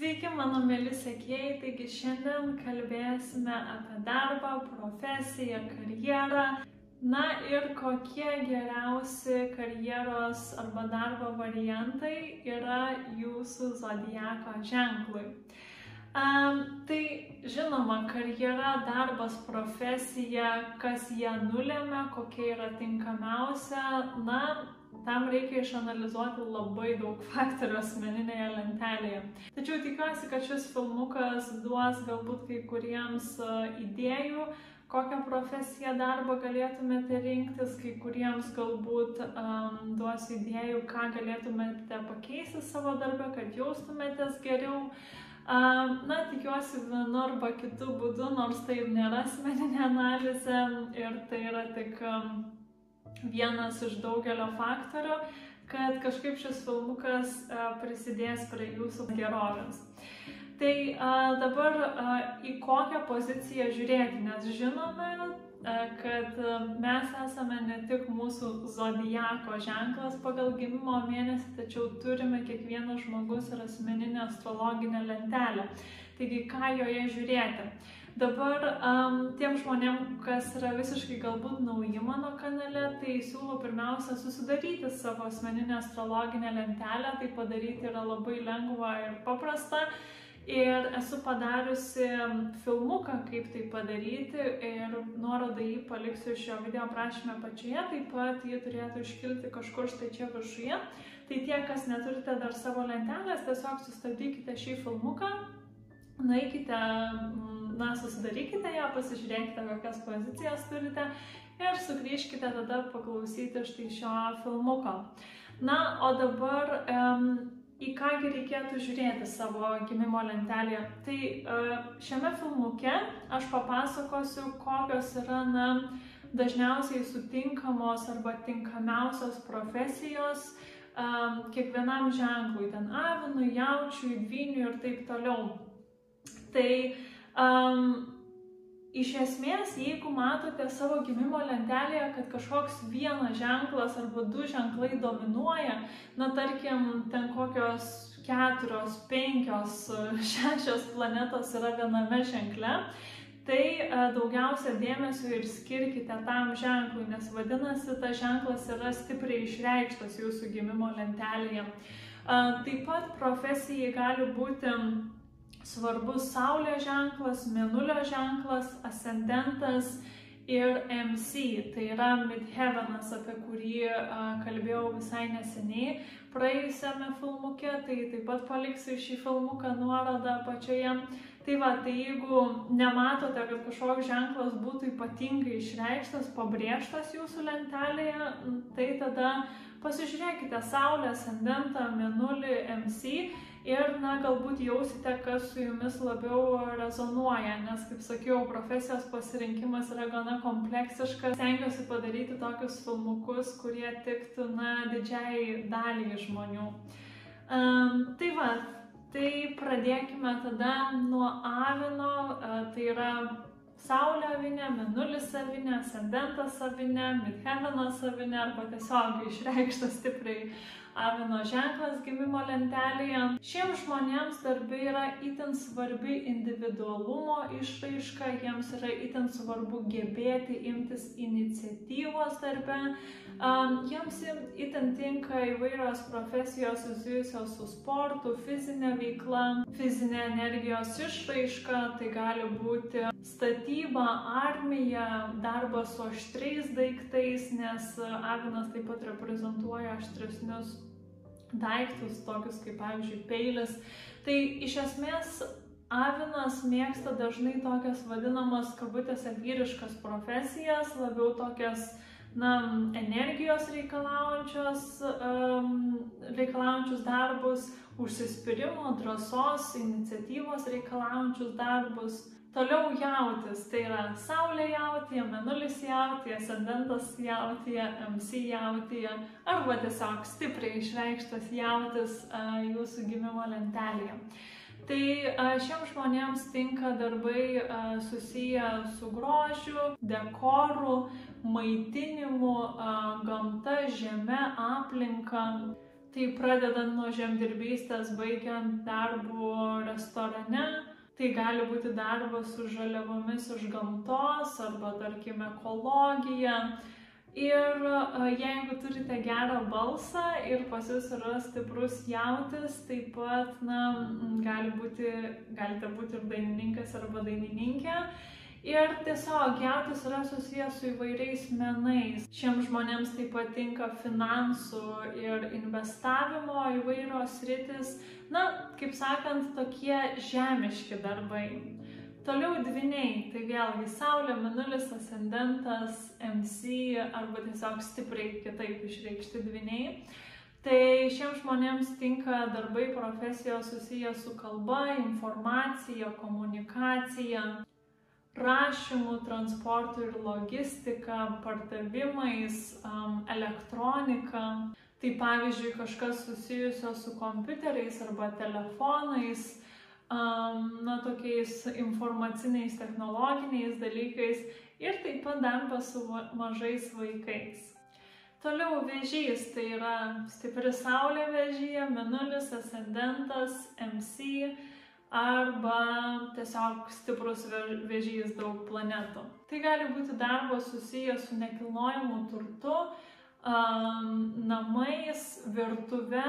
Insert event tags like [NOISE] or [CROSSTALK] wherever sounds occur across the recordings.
Sveiki, mano mėly sekėjai, taigi šiandien kalbėsime apie darbą, profesiją, karjerą. Na ir kokie geriausi karjeros arba darbo variantai yra jūsų zodiako ženklui. Um, tai žinoma, karjera, darbas, profesija, kas ją nulėmė, kokia yra tinkamiausia, na, Tam reikia išanalizuoti labai daug faktorių asmeninėje lentelėje. Tačiau tikiuosi, kad šis filmukas duos galbūt kai kuriems e, idėjų, kokią profesiją darbą galėtumėte rinktis, kai kuriems galbūt um, duos idėjų, ką galėtumėte pakeisti savo darbę, kad jaustumėtės geriau. Na, tikiuosi vienu arba kitu būdu, nors tai nėra asmeninė analizė ir tai yra tik vienas iš daugelio faktorių, kad kažkaip šis filmukas prisidės prie jūsų gerovės. Tai a, dabar a, į kokią poziciją žiūrėti, nes žinome, a, kad mes esame ne tik mūsų zodijako ženklas pagal gimimo mėnesį, tačiau turime kiekvienas žmogus ir asmeninę astrologinę lentelę. Taigi, ką joje žiūrėti? Dabar um, tiem žmonėm, kas yra visiškai galbūt nauji mano kanale, tai siūlau pirmiausia susidaryti savo asmeninę astrologinę lentelę, tai padaryti yra labai lengva ir paprasta. Ir esu padariusi filmuką, kaip tai padaryti ir nuorodą jį paliksiu šio video aprašymę pačioje, taip pat jį turėtų iškilti kažkur štai čia viršuje. Tai tie, kas neturite dar savo lentelės, tiesiog sustabdykite šį filmuką, nueikite na, susidarykite ją, pasižiūrėkite, kokias pozicijas turite ir sugrįžkite tada paklausyti štai šio filmuko. Na, o dabar um, į kągi reikėtų žiūrėti savo gimimo lentelėje. Tai uh, šiame filmuke aš papasakosiu, kokios yra, na, dažniausiai sutinkamos arba tinkamiausios profesijos um, kiekvienam ženklui, ten avinui, jaučiui, dvyniui ir taip toliau. Tai Um, iš esmės, jeigu matote savo gimimo lentelėje, kad kažkoks vienas ženklas arba du ženklai dominuoja, na tarkim, ten kokios keturios, penkios, šešios planetos yra viename ženkle, tai daugiausia dėmesio ir skirkite tam ženklui, nes vadinasi, tas ženklas yra stipriai išreikštas jūsų gimimo lentelėje. Taip pat profesijai gali būti svarbus Saulės ženklas, Mėnulio ženklas, ascendentas ir MC, tai yra Midheavenas, apie kurį a, kalbėjau visai neseniai praėjusiame filmuke, tai taip pat paliksiu šį filmuką nuorodą pačioje. Tai va, tai jeigu nematote, kad kažkoks ženklas būtų ypatingai išreikštas, pabrėžtas jūsų lentelėje, tai tada pasižiūrėkite Saulę, Ascendentą, Mėnulį, MC ir, na, galbūt jausite, kas su jumis labiau rezonuoja, nes, kaip sakiau, profesijos pasirinkimas yra gana kompleksiškas. Stengiuosi padaryti tokius filmukus, kurie tiktų, na, didžiai daliai žmonių. Um, tai va, tai pradėkime tada nuo avino, uh, tai yra Saulė avinė, Menulis avinė, Ascendentas avinė, Midheavenas avinė arba tiesiog išreikštas stipriai avino ženklas gimimo lentelėje. Šiems žmonėms darbė yra itin svarbi individualumo išraiška, jiems yra itin svarbu gebėti imtis iniciatyvos darbe, jiems itin tinka įvairios profesijos susijusios su sportu, fizinė veikla, fizinė energijos išraiška, tai gali būti statyba, armija, darbas su aštriais daiktais, nes avinas taip pat reprezentuoja aštresnius daiktus, tokius kaip pavyzdžiui peilis. Tai iš esmės avinas mėgsta dažnai tokias vadinamas kabutėse vyriškas profesijas, labiau tokias na, energijos reikalaujančios, um, reikalaujančius darbus, užsispyrimo, drąsos, iniciatyvos reikalaujančius darbus. Toliau jautis, tai yra Saulė jautėje, Menulis jautėje, Ascendentas jautėje, MC jautėje, arba tiesiog stipriai išreikštas jautis jūsų gimimo lentelėje. Tai šiems žmonėms tinka darbai susiję su grožiu, dekoru, maitinimu, gamta, žeme, aplinka. Tai pradedant nuo žemdirbystės, baigiant darbų restorane, tai gali būti darbas su žaliavomis iš gamtos arba, tarkim, ekologija. Ir jeigu turite gerą balsą ir pas jūs yra stiprus jautis, taip pat, na, gali būti, galite būti ir dainininkas arba dainininkė. Ir tiesiog jautis yra susijęs su įvairiais menais. Šiems žmonėms tai patinka finansų ir investavimo įvairios rytis. Na, kaip sakant, tokie žemiški darbai. Toliau dviniai, tai vėlgi Saulė, Minulis, Ascendentas, MC arba tiesiog stipriai kitaip išreikšti dviniai. Tai šiems žmonėms tinka darbai profesijos susijęs su kalba, informacija, komunikacija, rašymu, transportu ir logistika, pardavimais, elektronika. Tai pavyzdžiui, kažkas susijusio su kompiuteriais arba telefonais, na, tokiais informaciniais, technologiniais dalykais ir taip pat darbas su mažais vaikais. Toliau vėžys, tai yra stipri saulė vėžyje, minulis, ascendentas, MC, arba tiesiog stiprus vėžys daug planetų. Tai gali būti darbas susijęs su nekilnojimu turtu, namais, virtuve,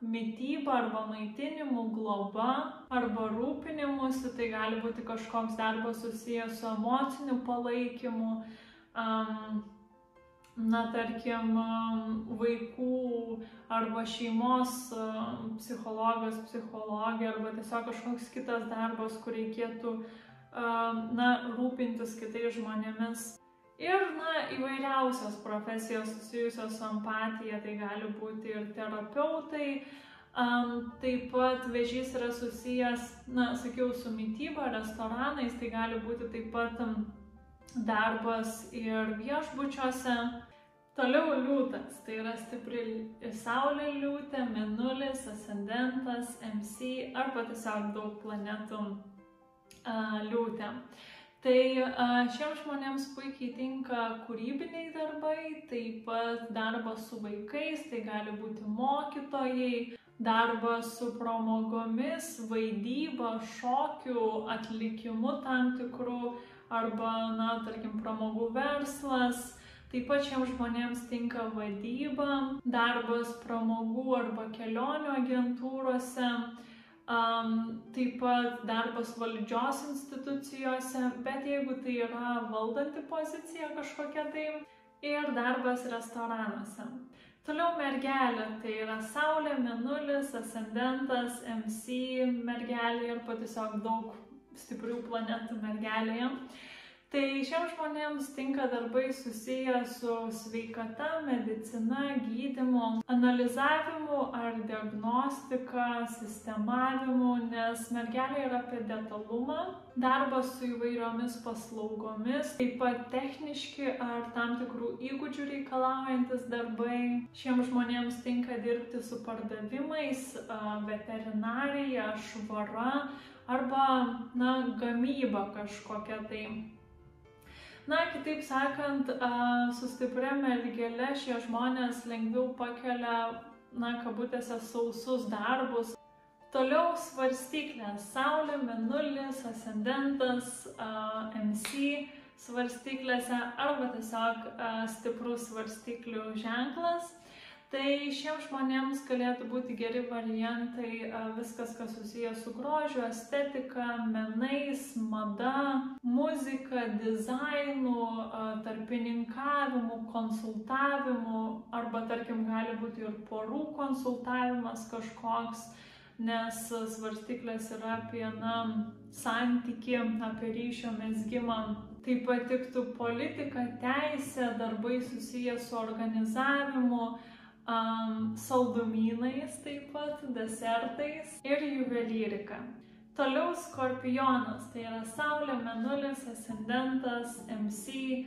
mytyba arba maitinimu, globa arba rūpinimusi. Tai gali būti kažkoks darbas susijęs su emociniu palaikymu. Um, na, tarkim, vaikų arba šeimos psichologas, psichologija arba tiesiog kažkoks kitas darbas, kur reikėtų, na, rūpintis kitais žmonėmis. Ir, na, įvairiausios profesijos susijusios su empatija, tai gali būti ir terapeutai, Um, taip pat vežys yra susijęs, na, sakiau, su mytyba, restoranais, tai gali būti taip pat um, darbas ir viešbučiuose. Toliau liūtas, tai yra stipri saulė liūtė, minulis, ascendentas, MC arba tiesiog daug planetų uh, liūtė. Tai uh, šiems žmonėms puikiai tinka kūrybiniai darbai, taip pat darbas su vaikais, tai gali būti mokytojai, darbas su pramogomis, vaidyba, šokių, atlikimu tam tikrų, arba, na, tarkim, pramogų verslas. Taip pat šiems žmonėms tinka vadyba, darbas pramogų arba kelionių agentūrose, um, taip pat darbas valdžios institucijose, bet jeigu tai yra valdanti pozicija kažkokia tai, ir darbas restoranuose. Toliau mergelė, tai yra Saulė, Menulis, Ascendentas, MC, mergelė ir pat tiesiog daug stiprių planetų mergelėje. Tai šiems žmonėms tinka darbai susiję su sveikata, medicina, gydimu, analizavimu ar diagnostika, sistemavimu, nes mergelė yra apie detalumą, darbas su įvairiomis paslaugomis, taip pat techniški ar tam tikrų įgūdžių reikalaujantis darbai. Šiems žmonėms tinka dirbti su pardavimais, veterinarija, švara arba, na, gamyba kažkokia tai. Na, kitaip sakant, su stipria mergelė šie žmonės lengviau pakelia, na, kabutėse sausus darbus. Toliau svarstyklės - Saulė, Menulis, Ascendentas, MC svarstyklėse arba tiesiog stiprus svarstyklių ženklas. Tai šiems žmonėms galėtų būti geri variantai viskas, kas susijęs su grožiu, estetika, menais, mada, muzika, dizainu, tarpininkavimu, konsultavimu arba tarkim gali būti ir porų konsultavimas kažkoks, nes svarstyklės yra apie na, santyki, apie ryšio mesgymą. Taip pat tiktų politika, teisė, darbai susijęs su organizavimu, um, saldumynais taip pat, desertais ir juvelyrika. Toliau skorpionas, tai yra Saulė, Menulis, Ascendentas, MC,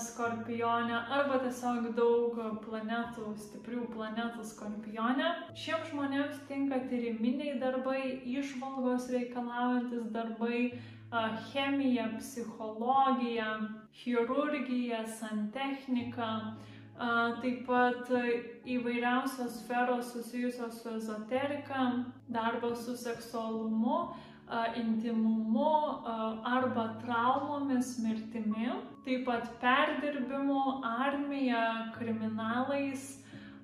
skorpionė arba tiesiog daug planetų, stiprių planetų skorpionė. Šiems žmonėms tinka tyriminiai darbai, išvalgos reikalaujantis darbai, chemija, psichologija, chirurgija, santechnika, taip pat įvairiausios sferos susijusios su ezoterika, darbas su seksualumu, intimumu arba traumomis, mirtimi, taip pat perdirbimu, armija, kriminalais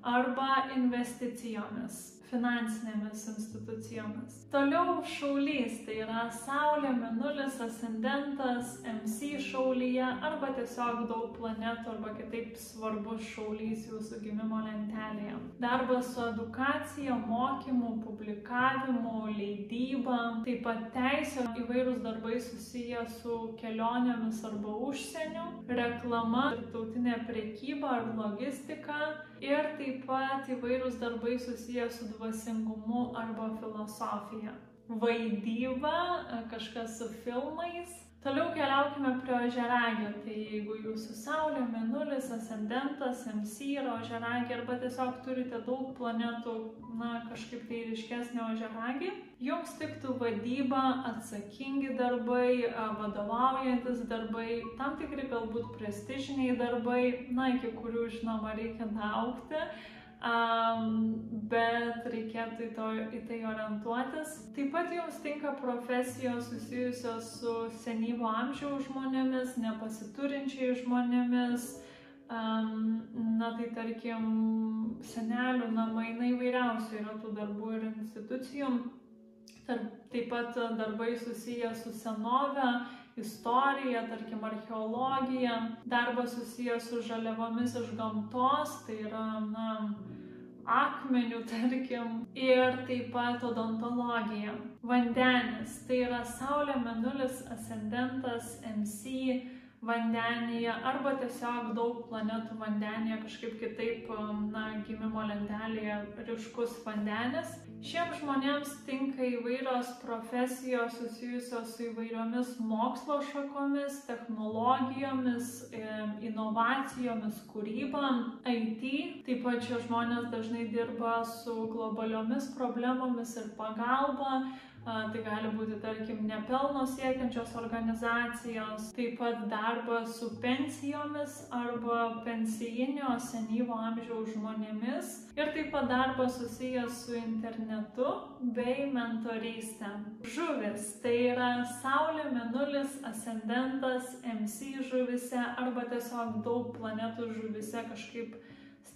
arba investicijomis finansinėmis institucijomis. Toliau šaulys, yra Saulė, Menulis, Ascendentas, MC šaulyje arba tiesiog daug planetų arba kitaip svarbus šaulys jūsų gimimo lentelėje. Darbas su edukacija, mokymu, publikavimu, leidyba, taip pat teisė, įvairūs darbai susiję su kelionėmis arba užsieniu, reklama, tarptautinė priekyba ar logistika ir taip pat įvairūs darbai susiję su dvasingumu arba filosofija. Vaidyba, kažkas su filmais. Toliau keliaukime prie ožeragio. Tai jeigu jūsų Saulė, Menulis, Ascendentas, MC yra ožeragė arba tiesiog turite daug planetų, na, kažkaip tai ryškesnė ožeragė, jums tiktų vadyba, atsakingi darbai, vadovaujantis darbai, tam tikri galbūt prestižiniai darbai, na, iki kurių, žinoma, reikia aukti um, bet reikėtų į, to, į tai orientuotis. Taip pat jums tinka profesijos susijusios su senyvo amžiaus žmonėmis, nepasiturinčiai žmonėmis, um, na tai tarkim, senelių namai, na įvairiausių yra tų darbų ir institucijų. Tarp, taip pat darbai susiję su senove, istorija, tarkim, archeologija, darbas susijęs su žaliavomis iš gamtos, tai yra, na, akmenių, [LAUGHS] tarkim, ir taip pat odontologija. Vandenis, tai yra Saulė, Menulis, Ascendentas, MC, vandenyje arba tiesiog daug planetų vandenyje, kažkaip kitaip, um, na, gimimo lentelėje ryškus vandenis. Šiems žmonėms tinka įvairios profesijos susijusios su įvairiomis mokslo šakomis, technologijomis, inovacijomis, kūryba, IT. Taip pat šie žmonės dažnai dirba su globaliomis problemomis ir pagalba, Tai gali būti, tarkim, nepelno siekiančios organizacijos, taip pat darbas su pensijomis arba pensijinio senyvo amžiaus žmonėmis ir taip pat darbas susijęs su internetu bei mentorystė. Žuvis tai yra Saulė, Menulis, Ascendentas, MC žuvise arba tiesiog daug planetų žuvise kažkaip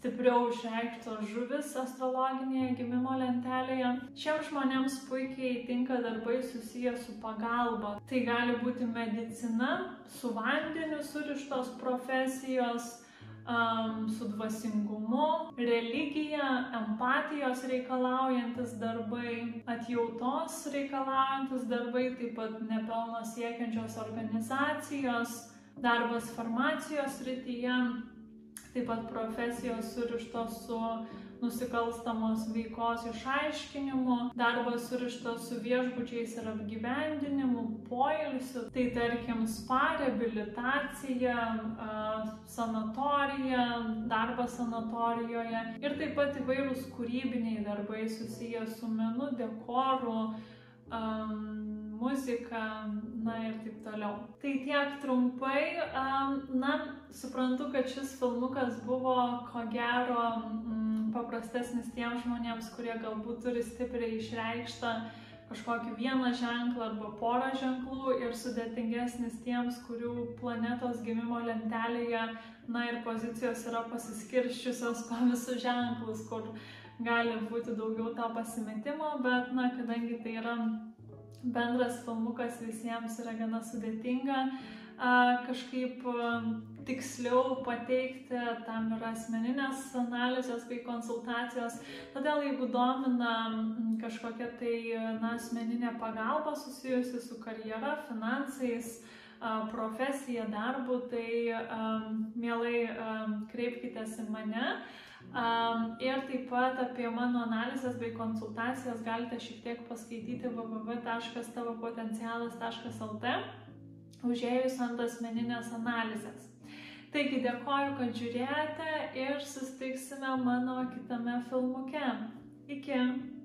stipriau išreikštos žuvis astrologinėje gimimo lentelėje. Šiems žmonėms puikiai tinka darbai susiję su pagalba. Tai gali būti medicina, su vandeniu surištos profesijos, um, su dvasingumu, religija, empatijos reikalaujantis darbai, atjautos reikalaujantis darbai, taip pat nepelno siekiančios organizacijos, darbas farmacijos rytyje, taip pat profesijos surištos su nusikalstamos veikos išaiškinimu, darbas surištas su viešbučiais ir apgyvendinimu, poilsiu, tai tarkim spa, rehabilitacija, sanatorija, darbas sanatorijoje ir taip pat įvairūs kūrybiniai darbai susiję su menu, dekoru, um, muzika, na ir taip toliau. Tai tiek trumpai, na, suprantu, kad šis filmukas buvo ko gero mm, paprastesnis tiems žmonėms, kurie galbūt turi stipriai išreikštą kažkokį vieną ženklą arba porą ženklų ir sudėtingesnis tiems, kurių planetos gimimo lentelėje, na ir pozicijos yra pasiskirščiusios po visus ženklus, kur gali būti daugiau to pasimetimo, bet, na, kadangi tai yra bendras filmukas visiems yra gana sudėtinga kažkaip tiksliau pateikti, tam yra asmeninės analizės bei konsultacijos. Todėl jeigu domina kažkokia tai na, asmeninė pagalba susijusi su karjera, finansais, profesija, darbu, tai mielai kreipkite į mane. Ir taip pat apie mano analizės bei konsultacijas galite šiek tiek paskaityti www.tavopotencialas.lt užėjus ant asmeninės analizės. Taigi dėkoju, kad žiūrėjote ir susitiksime mano kitame filmuke. Iki.